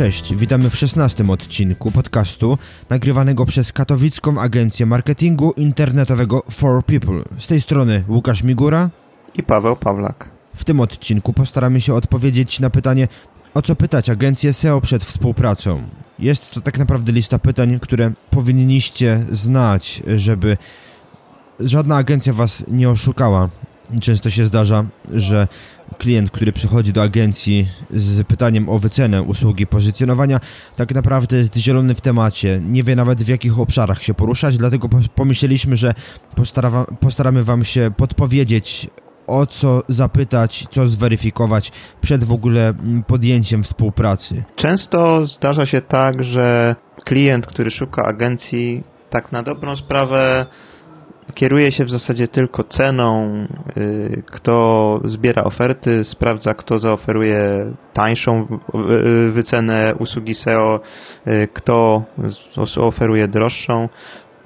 Cześć, witamy w 16 odcinku podcastu nagrywanego przez katowicką agencję marketingu internetowego For People. Z tej strony Łukasz Migura i Paweł Pawlak. W tym odcinku postaramy się odpowiedzieć na pytanie, o co pytać agencję SEO przed współpracą. Jest to tak naprawdę lista pytań, które powinniście znać, żeby żadna agencja was nie oszukała. Często się zdarza, że klient, który przychodzi do agencji z pytaniem o wycenę usługi pozycjonowania, tak naprawdę jest zielony w temacie, nie wie nawet w jakich obszarach się poruszać, dlatego pomyśleliśmy, że postara, postaramy Wam się podpowiedzieć o co zapytać, co zweryfikować przed w ogóle podjęciem współpracy. Często zdarza się tak, że klient, który szuka agencji, tak na dobrą sprawę kieruje się w zasadzie tylko ceną, y, kto zbiera oferty, sprawdza kto zaoferuje tańszą y, wycenę usługi SEO, y, kto oferuje droższą.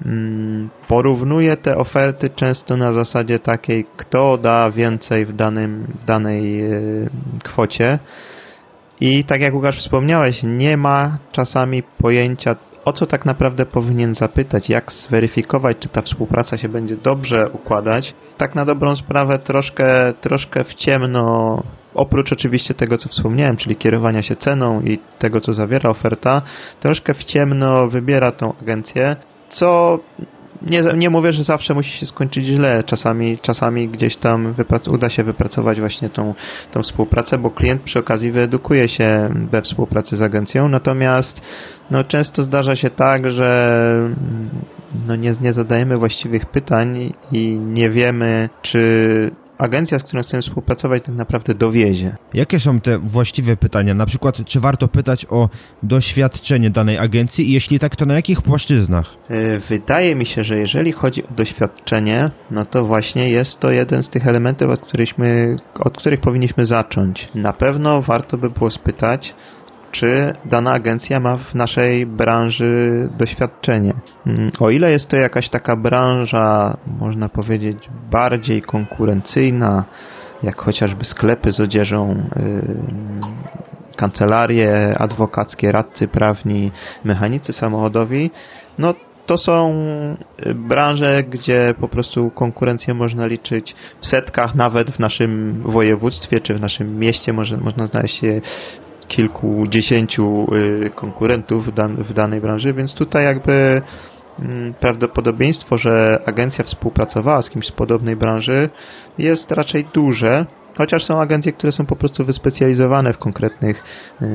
Mm, porównuje te oferty często na zasadzie takiej, kto da więcej w, danym, w danej kwocie. I tak jak Łukasz wspomniałeś, nie ma czasami pojęcia o co tak naprawdę powinien zapytać, jak zweryfikować, czy ta współpraca się będzie dobrze układać. Tak na dobrą sprawę troszkę, troszkę w ciemno, oprócz oczywiście tego, co wspomniałem, czyli kierowania się ceną i tego, co zawiera oferta, troszkę w ciemno wybiera tą agencję, co nie, nie mówię, że zawsze musi się skończyć źle. Czasami, czasami gdzieś tam uda się wypracować właśnie tą, tą współpracę, bo klient przy okazji wyedukuje się we współpracy z agencją. Natomiast no, często zdarza się tak, że no, nie, nie zadajemy właściwych pytań i nie wiemy, czy agencja, z którą chcemy współpracować, tak naprawdę dowiezie. Jakie są te właściwe pytania? Na przykład, czy warto pytać o doświadczenie danej agencji i jeśli tak, to na jakich płaszczyznach? E, wydaje mi się, że jeżeli chodzi o doświadczenie, no to właśnie jest to jeden z tych elementów, od, od których powinniśmy zacząć. Na pewno warto by było spytać, czy dana agencja ma w naszej branży doświadczenie. Mm, o ile jest to jakaś taka branża, można powiedzieć, bardziej konkurencyjna, jak chociażby sklepy z odzieżą, yy, kancelarie adwokackie, radcy prawni, mechanicy samochodowi, no to są branże, gdzie po prostu konkurencję można liczyć w setkach, nawet w naszym województwie czy w naszym mieście może, można znaleźć się kilkudziesięciu y, konkurentów w, danej branży, więc tutaj jakby mm, prawdopodobieństwo, że agencja współpracowała z kimś z podobnej branży jest raczej duże, chociaż są agencje, które są po prostu wyspecjalizowane w konkretnych y,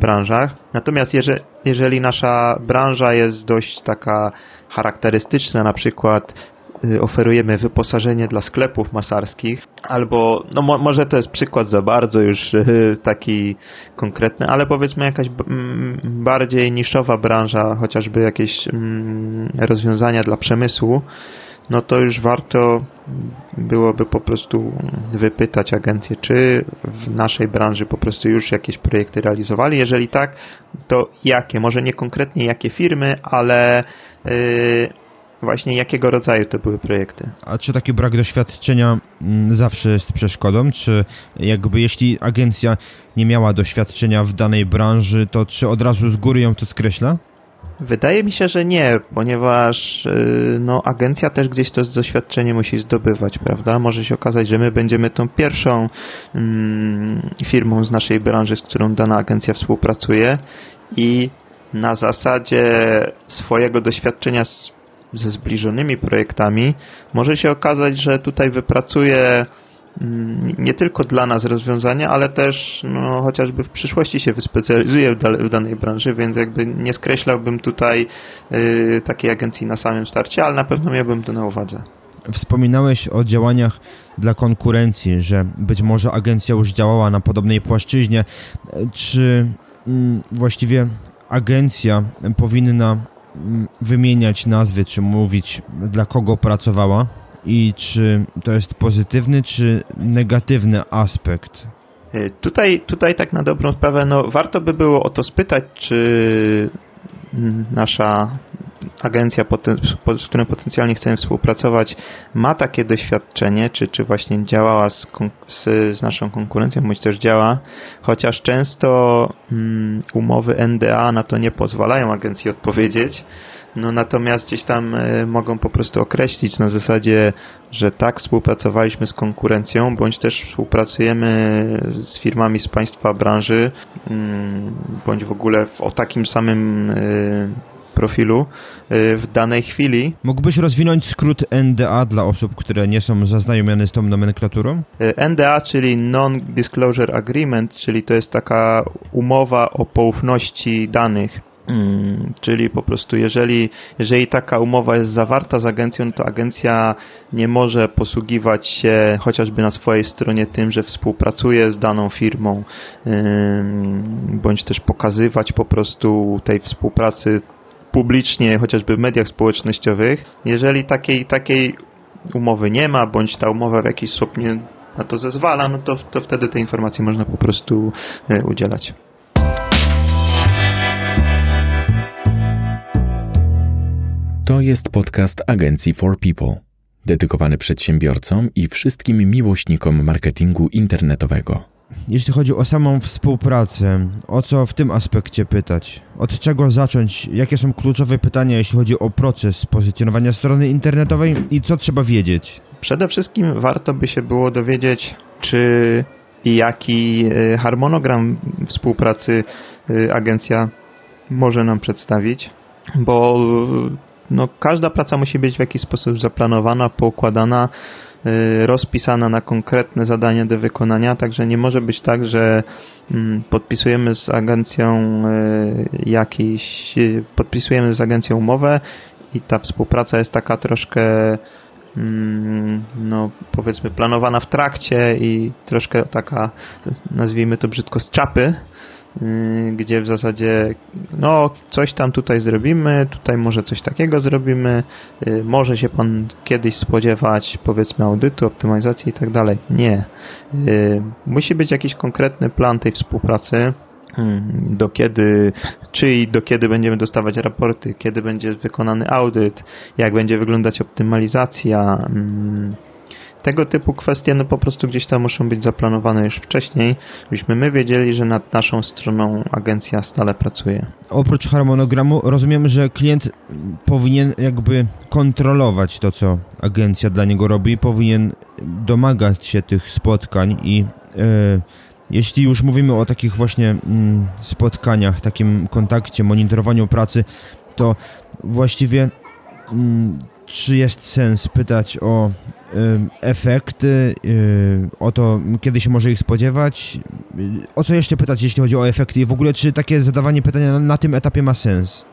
branżach. Natomiast jeżeli, jeżeli nasza branża jest dość taka charakterystyczna, na przykład oferujemy wyposażenie dla sklepów masarskich, albo, no mo może to jest przykład za bardzo już y, taki konkretny, ale powiedzmy jakaś bardziej niszowa branża, chociażby jakieś rozwiązania dla przemysłu, no to już warto byłoby po prostu wypytać agencję, czy w naszej branży po prostu już jakieś projekty realizowali. Jeżeli tak, to jakie? Może nie konkretnie jakie firmy, ale yy, właśnie jakiego rodzaju to były projekty. A czy taki brak doświadczenia mm, zawsze jest przeszkodą? Czy jakby jeśli agencja nie miała doświadczenia w danej branży, to czy od razu z góry ją to skreśla? Wydaje mi się, że nie, ponieważ y, no, agencja też gdzieś to doświadczenie musi zdobywać, prawda? Może się okazać, że my będziemy tą pierwszą mm, firmą z naszej branży, z którą dana agencja współpracuje i na zasadzie swojego doświadczenia z ze zbliżonymi projektami, może się okazać, że tutaj wypracuje mm, nie tylko dla nas rozwiązania, ale też no, chociażby w przyszłości się wyspecjalizuje w, w danej branży, więc jakby nie skreślałbym tutaj y, takiej agencji na samym starcie, ale na pewno miałbym to na uwadze. Wspominałeś o działaniach dla konkurencji, że być może agencja już działała na podobnej płaszczyźnie. Czy mm, właściwie agencja powinna wymieniać nazwy, czy mówić dla kogo pracowała i czy to jest pozytywny czy negatywny aspekt? Y, tutaj, tutaj tak na dobrą sprawę, no warto by było o to spytać, czy nasza agencja, z którą potencjalnie chcemy współpracować, ma takie doświadczenie, czy, czy właśnie działała z, z, naszą konkurencją, bądź też działa, chociaż często mm, umowy NDA na to nie pozwalają agencji odpowiedzieć. No natomiast gdzieś tam y, mogą po prostu określić na zasadzie, że tak współpracowaliśmy z konkurencją, bądź też współpracujemy z firmami z państwa branży, y, bądź w ogóle w, o takim samym y, profilu w danej chwili. Mógłbyś rozwinąć skrót NDA dla osób, które nie są zaznajomione z tą nomenklaturą? NDA, czyli Non-Disclosure Agreement, czyli to jest taka umowa o poufności danych. Hmm, czyli po prostu jeżeli, jeżeli taka umowa jest zawarta z agencją, to agencja nie może posługiwać się chociażby na swojej stronie tym, że współpracuje z daną firmą, bądź też pokazywać po prostu tej współpracy publicznie, chociażby w mediach społecznościowych. Jeżeli takiej, takiej umowy nie ma, bądź ta umowa w jakiś nie na to zezwala, no to, to wtedy te informacje można po prostu e, udzielać. To jest podcast agencji For People, dedykowany przedsiębiorcom i wszystkim miłośnikom marketingu internetowego. Jeśli chodzi o samą współpracę, o co w tym aspekcie pytać? Od czego zacząć? Jakie są kluczowe pytania, jeśli chodzi o proces pozycjonowania strony internetowej i co trzeba wiedzieć? Przede wszystkim warto by się było dowiedzieć, czy i jaki e, harmonogram współpracy e, agencja może nam przedstawić, bo no, każda praca musi być w jakiś sposób zaplanowana, poukładana, rozpisana na konkretne zadania do wykonania, także nie może być tak, że mm, podpisujemy z agencją y, jakiś, y, podpisujemy z agencją umowę i ta współpraca jest taka troszkę mm, no powiedzmy planowana w trakcie i troszkę taka nazwijmy to brzydko z czapy. Y, gdzie w zasadzie no coś tam tutaj zrobimy, tutaj może coś takiego zrobimy, y, może się pan kiedyś spodziewać powiedzmy audytu, optymalizacji i tak dalej. Nie. Y, musi być jakiś konkretny plan tej współpracy, do kiedy, czy do kiedy będziemy dostawać raporty, kiedy będzie wykonany audyt, jak będzie wyglądać optymalizacja, tego typu kwestie no po prostu gdzieś tam muszą być zaplanowane już wcześniej, byśmy my wiedzieli, że nad naszą stroną agencja stale pracuje. Oprócz harmonogramu rozumiem, że klient powinien jakby kontrolować to, co agencja dla niego robi, powinien domagać się tych spotkań i yy, jeśli już mówimy o takich właśnie mm, spotkaniach, takim kontakcie, monitorowaniu pracy, to właściwie mm, czy jest sens pytać o efekty, o to, kiedy się może ich spodziewać. O co jeszcze pytać, jeśli chodzi o efekty i w ogóle, czy takie zadawanie pytania na, tym etapie ma sens?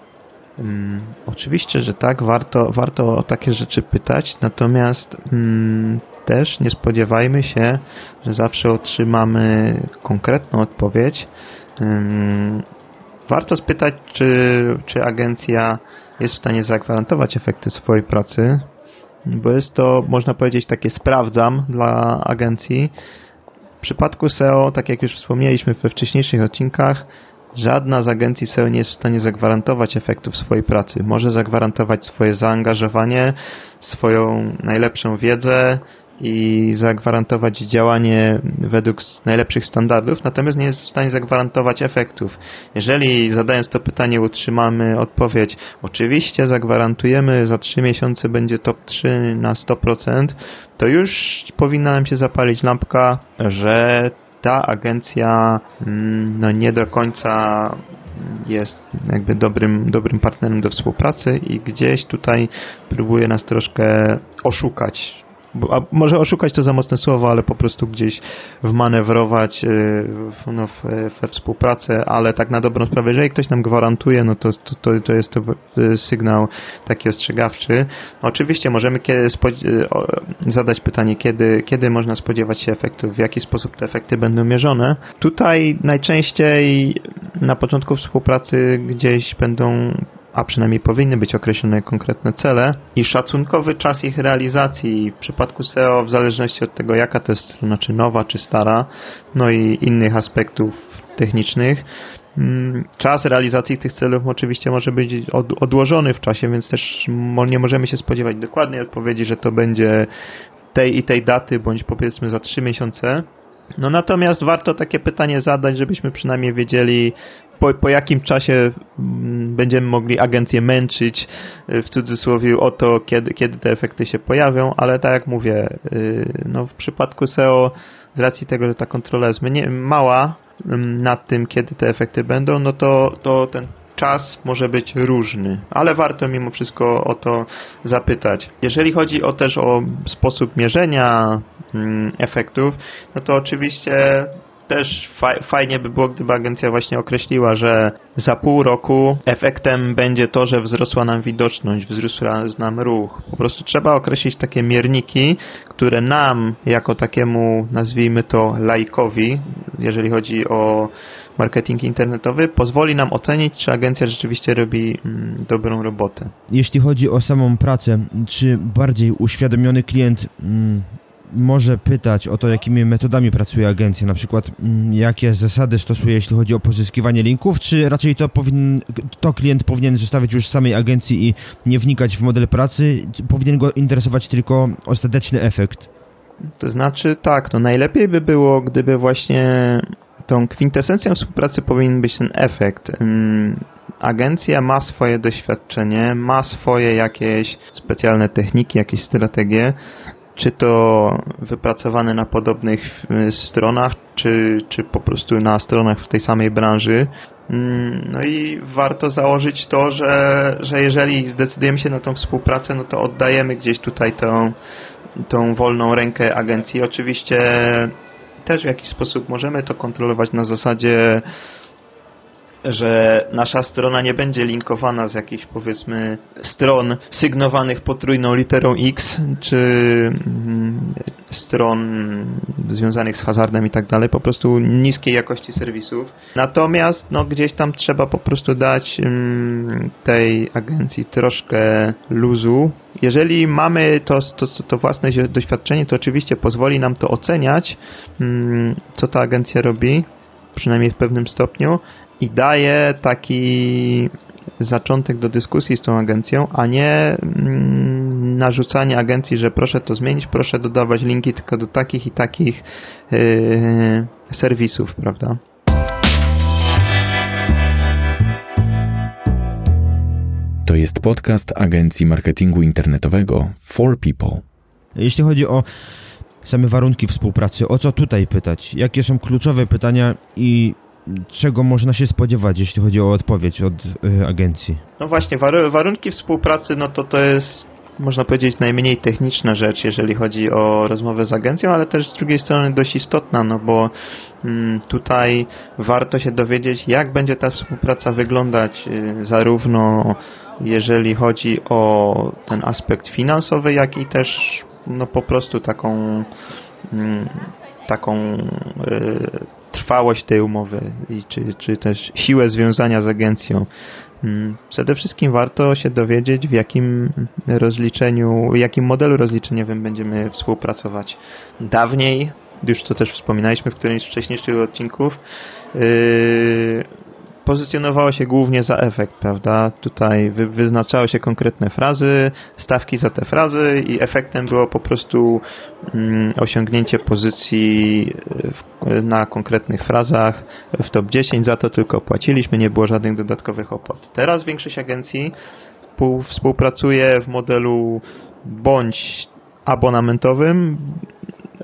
Um, oczywiście, że tak, warto, warto o takie rzeczy pytać, natomiast um, też nie spodziewajmy się, że zawsze otrzymamy konkretną odpowiedź. Um, warto spytać, czy, czy agencja jest w stanie zagwarantować efekty swojej pracy, bo jest to, można powiedzieć, takie sprawdzam dla agencji. W przypadku SEO, tak jak już wspomnieliśmy we wcześniejszych odcinkach, żadna z agencji SEO nie jest w stanie zagwarantować efektów swojej pracy. Może zagwarantować swoje zaangażowanie, swoją najlepszą wiedzę, i zagwarantować działanie według najlepszych standardów, natomiast nie jest w stanie zagwarantować efektów. Jeżeli zadając to pytanie utrzymamy odpowiedź, oczywiście zagwarantujemy, za 3 miesiące będzie top 3 na 100%, to już powinna nam się zapalić lampka, że ta agencja mm, no, nie do końca jest jakby dobrym, dobrym partnerem do współpracy i gdzieś tutaj próbuje nas troszkę oszukać a może oszukać to za mocne słowo, ale po prostu gdzieś wmanewrować y, w, no, w, we współpracę, ale tak na dobrą sprawę, jeżeli ktoś nam gwarantuje, no to, to, to jest to y, sygnał taki ostrzegawczy. Oczywiście możemy kiedy zadać pytanie, kiedy, kiedy można spodziewać się efektów, w jaki sposób te efekty będą mierzone. Tutaj najczęściej na początku współpracy gdzieś będą a przynajmniej powinny być określone konkretne cele i szacunkowy czas ich realizacji w przypadku SEO w zależności od tego jaka to jest strona, czy nowa, czy stara, no i innych aspektów technicznych. Mm, czas realizacji tych celów oczywiście może być odłożony w czasie, więc też nie możemy się spodziewać dokładnej odpowiedzi, że to będzie tej i tej daty, bądź powiedzmy za trzy miesiące. No natomiast warto takie pytanie zadać, żebyśmy przynajmniej wiedzieli, po, po jakim czasie mm, będziemy mogli agencję męczyć, y, w cudzysłowie, o to, kiedy, kiedy te efekty się pojawią, ale tak jak mówię, y, no w przypadku SEO, z racji tego, że ta kontrola jest mniej, mała mm, nad tym, kiedy te efekty będą, no to, to ten czas może być różny, ale warto mimo wszystko o to zapytać. Jeżeli chodzi o też o sposób mierzenia efektów, no to oczywiście też fajnie by było, gdyby agencja właśnie określiła, że za pół roku efektem będzie to, że wzrosła nam widoczność, wzrósł nam ruch. Po prostu trzeba określić takie mierniki, które nam, jako takiemu, nazwijmy to lajkowi, jeżeli chodzi o marketing internetowy, pozwoli nam ocenić, czy agencja rzeczywiście robi mm, dobrą robotę. Jeśli chodzi o samą pracę, czy bardziej uświadomiony klient mm, może pytać o to, jakimi metodami pracuje agencja, na przykład mm, jakie zasady stosuje, jeśli chodzi o pozyskiwanie linków, czy raczej to, powin, to klient powinien zostawić już samej agencji i nie wnikać w model pracy, powinien go interesować tylko ostateczny efekt? To znaczy tak, no najlepiej by było, gdyby właśnie tą kwintesencją współpracy powinien być ten efekt. Agencja ma swoje doświadczenie, ma swoje jakieś specjalne techniki, jakieś strategie, czy to wypracowane na podobnych y, stronach, czy, czy po prostu na stronach w tej samej branży. Mm, no i warto założyć to, że, że jeżeli zdecydujemy się na tą współpracę, no to oddajemy gdzieś tutaj tą, tą wolną rękę agencji. Oczywiście też w jakiś sposób możemy to kontrolować na zasadzie że nasza strona nie będzie linkowana z jakichś powiedzmy stron sygnowanych potrójną literą X, czy mm, stron związanych z hazardem i tak dalej, po prostu niskiej jakości serwisów. Natomiast no, gdzieś tam trzeba po prostu dać mm, tej agencji troszkę luzu. Jeżeli mamy to, to, to własne doświadczenie, to oczywiście pozwoli nam to oceniać, mm, co ta agencja robi, przynajmniej w pewnym stopniu, i daje taki zaczątek do dyskusji z tą agencją, a nie mm, narzucanie agencji, że proszę to zmienić, proszę dodawać linki tylko do takich i takich yy, serwisów, prawda? To jest podcast agencji marketingu internetowego For People. Jeśli chodzi o same warunki współpracy, o co tutaj pytać? Jakie są kluczowe pytania i czego można się spodziewać, jeśli chodzi o odpowiedź od y, agencji? No właśnie, war warunki współpracy, no to to jest można powiedzieć najmniej techniczna rzecz, jeżeli chodzi o rozmowę z agencją, ale też z drugiej strony dość istotna, no bo mm, tutaj warto się dowiedzieć, jak będzie ta współpraca wyglądać, y, zarówno jeżeli chodzi o ten aspekt finansowy, jak i też no po prostu taką mm, taką y, trwałość tej umowy i czy, czy też siłę związania z agencją. Mm, przede wszystkim warto się dowiedzieć, w jakim rozliczeniu, jakim modelu rozliczeniowym będziemy współpracować. Dawniej, już to też wspominaliśmy w którymś z wcześniejszych odcinków, yy, pozycjonowało się głównie za efekt, prawda? Tutaj wy, wyznaczały się konkretne frazy, stawki za te frazy i efektem było po prostu mm, osiągnięcie pozycji e, w, na konkretnych frazach w top 10, za to tylko płaciliśmy, nie było żadnych dodatkowych opłat. Teraz większość agencji współpracuje w modelu bądź abonamentowym,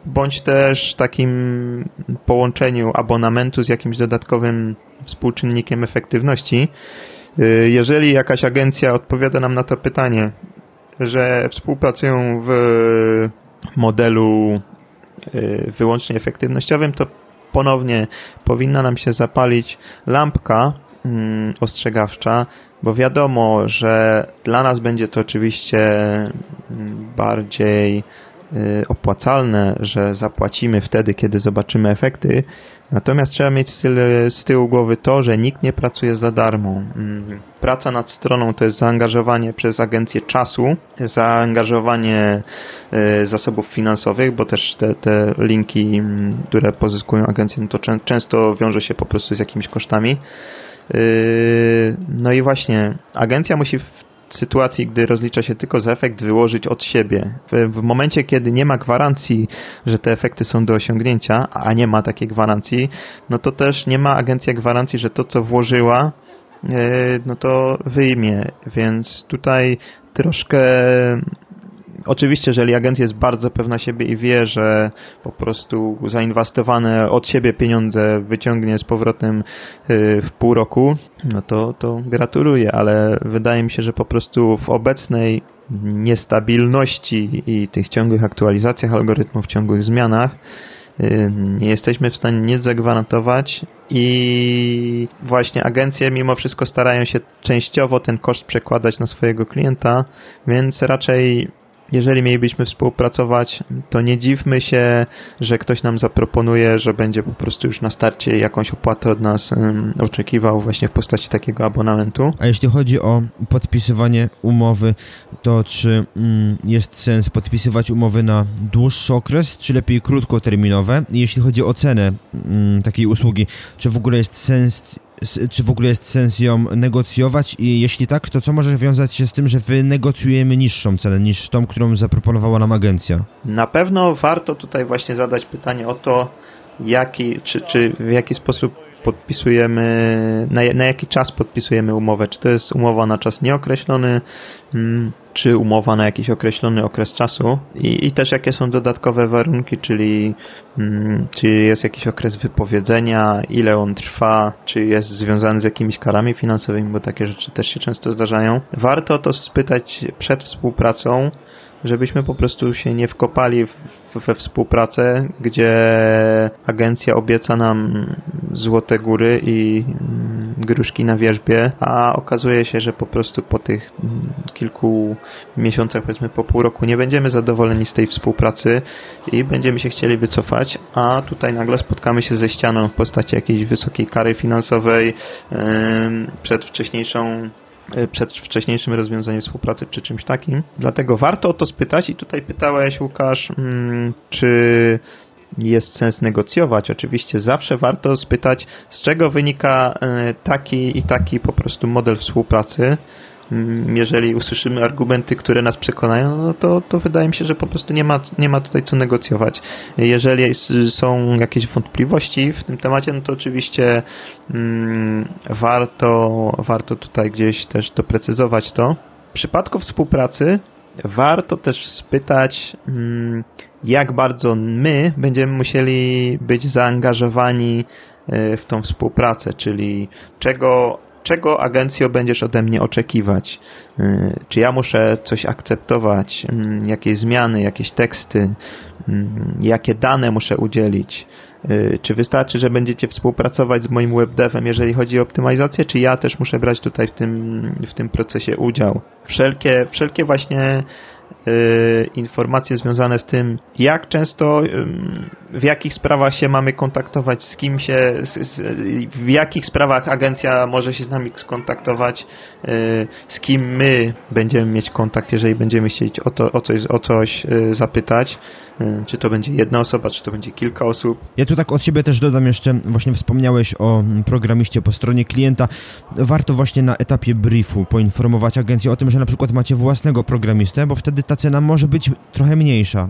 bądź też takim połączeniu abonamentu z jakimś dodatkowym współczynnikiem efektywności. Y, jeżeli jakaś agencja odpowiada nam na to pytanie, że współpracują w modelu y, wyłącznie efektywnościowym, to ponownie powinna nam się zapalić lampka mm, ostrzegawcza, bo wiadomo, że dla nas będzie to oczywiście mm, bardziej opłacalne, że zapłacimy wtedy, kiedy zobaczymy efekty. Natomiast trzeba mieć z tyłu głowy to, że nikt nie pracuje za darmo. Mm, praca nad stroną to jest zaangażowanie przez agencję czasu, zaangażowanie y, zasobów finansowych, bo też te, te linki, mm, które pozyskują agencje, no to często wiąże się po prostu z jakimiś kosztami. Y, no i właśnie, agencja musi w sytuacji, gdy rozlicza się tylko za efekt, wyłożyć od siebie. W, w, momencie, kiedy nie ma gwarancji, że te efekty są do osiągnięcia, a nie ma takiej gwarancji, no to też nie ma agencja gwarancji, że to, co włożyła, yy, no to wyjmie. Więc tutaj troszkę Oczywiście, jeżeli agencja jest bardzo pewna siebie i wie, że po prostu zainwestowane od siebie pieniądze wyciągnie z powrotem y, w pół roku, no to, to gratuluję, ale wydaje mi się, że po prostu w obecnej niestabilności i tych ciągłych aktualizacjach algorytmów, ciągłych zmianach, y, nie jesteśmy w stanie nic zagwarantować i właśnie agencje mimo wszystko starają się częściowo ten koszt przekładać na swojego klienta, więc raczej jeżeli mielibyśmy współpracować, to nie dziwmy się, że ktoś nam zaproponuje, że będzie po prostu już na starcie jakąś opłatę od nas um, oczekiwał właśnie w postaci takiego abonamentu. A jeśli chodzi o podpisywanie umowy, to czy mm, jest sens podpisywać umowy na dłuższy okres, czy lepiej krótkoterminowe? Jeśli chodzi o cenę mm, takiej usługi, czy w ogóle jest sens czy w ogóle jest sens ją negocjować i jeśli tak, to co może wiązać się z tym, że wynegocjujemy niższą cenę niż tą, którą zaproponowała nam agencja? Na pewno warto tutaj właśnie zadać pytanie o to, jaki, czy, czy w jaki sposób podpisujemy, na, na jaki czas podpisujemy umowę. Czy to jest umowa na czas nieokreślony, mm, czy umowa na jakiś określony okres czasu i, i też jakie są dodatkowe warunki, czyli mm, czy jest jakiś okres wypowiedzenia, ile on trwa, czy jest związany z jakimiś karami finansowymi, bo takie rzeczy też się często zdarzają. Warto to spytać przed współpracą, żebyśmy po prostu się nie wkopali w, we współpracę, gdzie agencja obieca nam złote góry i mm, gruszki na wierzbie, a okazuje się, że po prostu po tych mm, kilku miesiącach, powiedzmy po pół roku, nie będziemy zadowoleni z tej współpracy i będziemy się chcieli wycofać, a tutaj nagle spotkamy się ze ścianą w postaci jakiejś wysokiej kary finansowej przed wcześniejszą E, przed wcześniejszym rozwiązaniem współpracy czy czymś takim. Dlatego warto o to spytać i tutaj pytałeś Łukasz, mm, czy jest sens negocjować. Oczywiście zawsze warto spytać, z czego wynika e, taki i taki po prostu model współpracy, jeżeli usłyszymy argumenty, które nas przekonają, no to, to wydaje mi się, że po prostu nie ma, nie ma tutaj co negocjować. Jeżeli są jakieś wątpliwości w tym temacie, no to oczywiście mm, warto, warto tutaj gdzieś też doprecyzować to. W przypadku współpracy warto też spytać, mm, jak bardzo my będziemy musieli być zaangażowani e, w tą współpracę, czyli czego czego agencjo będziesz ode mnie oczekiwać? Y, czy ja muszę coś akceptować? Mm, jakieś zmiany, jakieś teksty? Mm, jakie dane muszę udzielić? Y, czy wystarczy, że będziecie współpracować z moim webdevem, jeżeli chodzi o optymalizację, czy ja też muszę brać tutaj w tym, w tym procesie udział? Wszelkie, wszelkie właśnie Y, informacje związane z tym, jak często, w jakich sprawach się mamy kontaktować, z kim się, w jakich sprawach agencja może się z nami skontaktować, y, z kim my będziemy mieć kontakt, jeżeli będziemy chcieć o, to, o, coś, o coś y, zapytać. E, czy to będzie jedna osoba, czy to będzie kilka osób. Ja tu tak od siebie też dodam jeszcze, właśnie wspomniałeś o programiście po stronie klienta. Warto właśnie na etapie briefu poinformować agencję o tym, że na przykład macie własnego programistę, bo wtedy ta cena może być trochę mniejsza.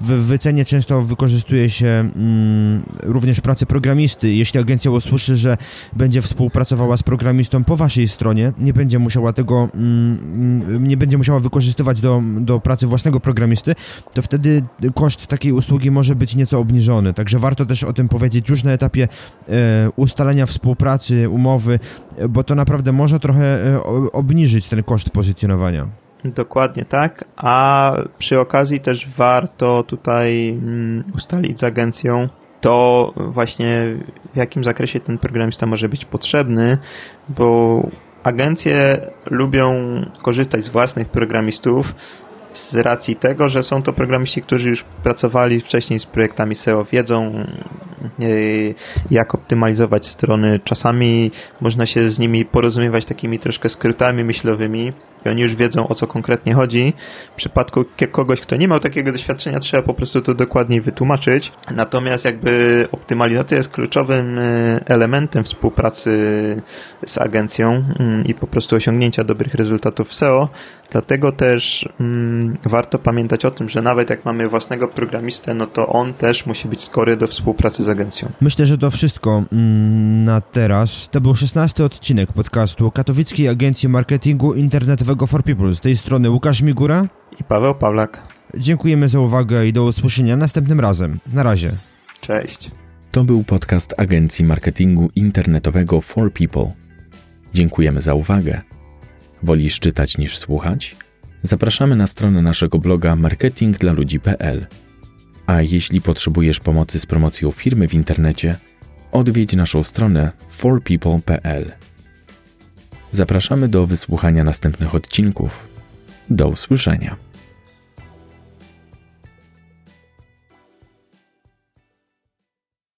W wycenie często wykorzystuje się mm, również pracę programisty. Jeśli agencja usłyszy, że będzie współpracowała z programistą po waszej stronie, nie będzie musiała tego, mm nie będzie musiała wykorzystywać do, do pracy własnego programisty, to wtedy koszt takiej usługi może być nieco obniżony, także warto też o tym powiedzieć już na etapie e, ustalenia współpracy, umowy, bo to naprawdę może trochę e, obniżyć ten koszt pozycjonowania. Dokładnie tak, a przy okazji też warto tutaj mm, ustalić z agencją to właśnie w jakim zakresie ten programista może być potrzebny, bo agencje lubią korzystać z własnych programistów, z racji tego, że są to programiści, którzy już pracowali wcześniej z projektami SEO, wiedzą y, jak optymalizować strony. Czasami można się z nimi porozumiewać takimi troszkę skrótami myślowymi i oni już wiedzą o co konkretnie chodzi. W przypadku kogoś, kto nie miał takiego doświadczenia, trzeba po prostu to dokładniej wytłumaczyć. Natomiast jakby optymalizacja jest kluczowym y, elementem współpracy z agencją mm, i po prostu osiągnięcia dobrych rezultatów w SEO. Dlatego też mm, warto pamiętać o tym, że nawet jak mamy własnego programistę, no to on też musi być skory do współpracy z agencją. Myślę, że to wszystko mm, na teraz. To był 16 odcinek podcastu Katowickiej Agencji Marketingu Internetowego for People. Z tej strony Łukasz Migura. I Paweł Pawlak. Dziękujemy za uwagę i do usłyszenia następnym razem. Na razie. Cześć. To był podcast Agencji Marketingu Internetowego for People. Dziękujemy za uwagę. Wolisz czytać niż słuchać? Zapraszamy na stronę naszego bloga marketingdlaludzi.pl. A jeśli potrzebujesz pomocy z promocją firmy w internecie, odwiedź naszą stronę forpeople.pl. Zapraszamy do wysłuchania następnych odcinków. Do usłyszenia.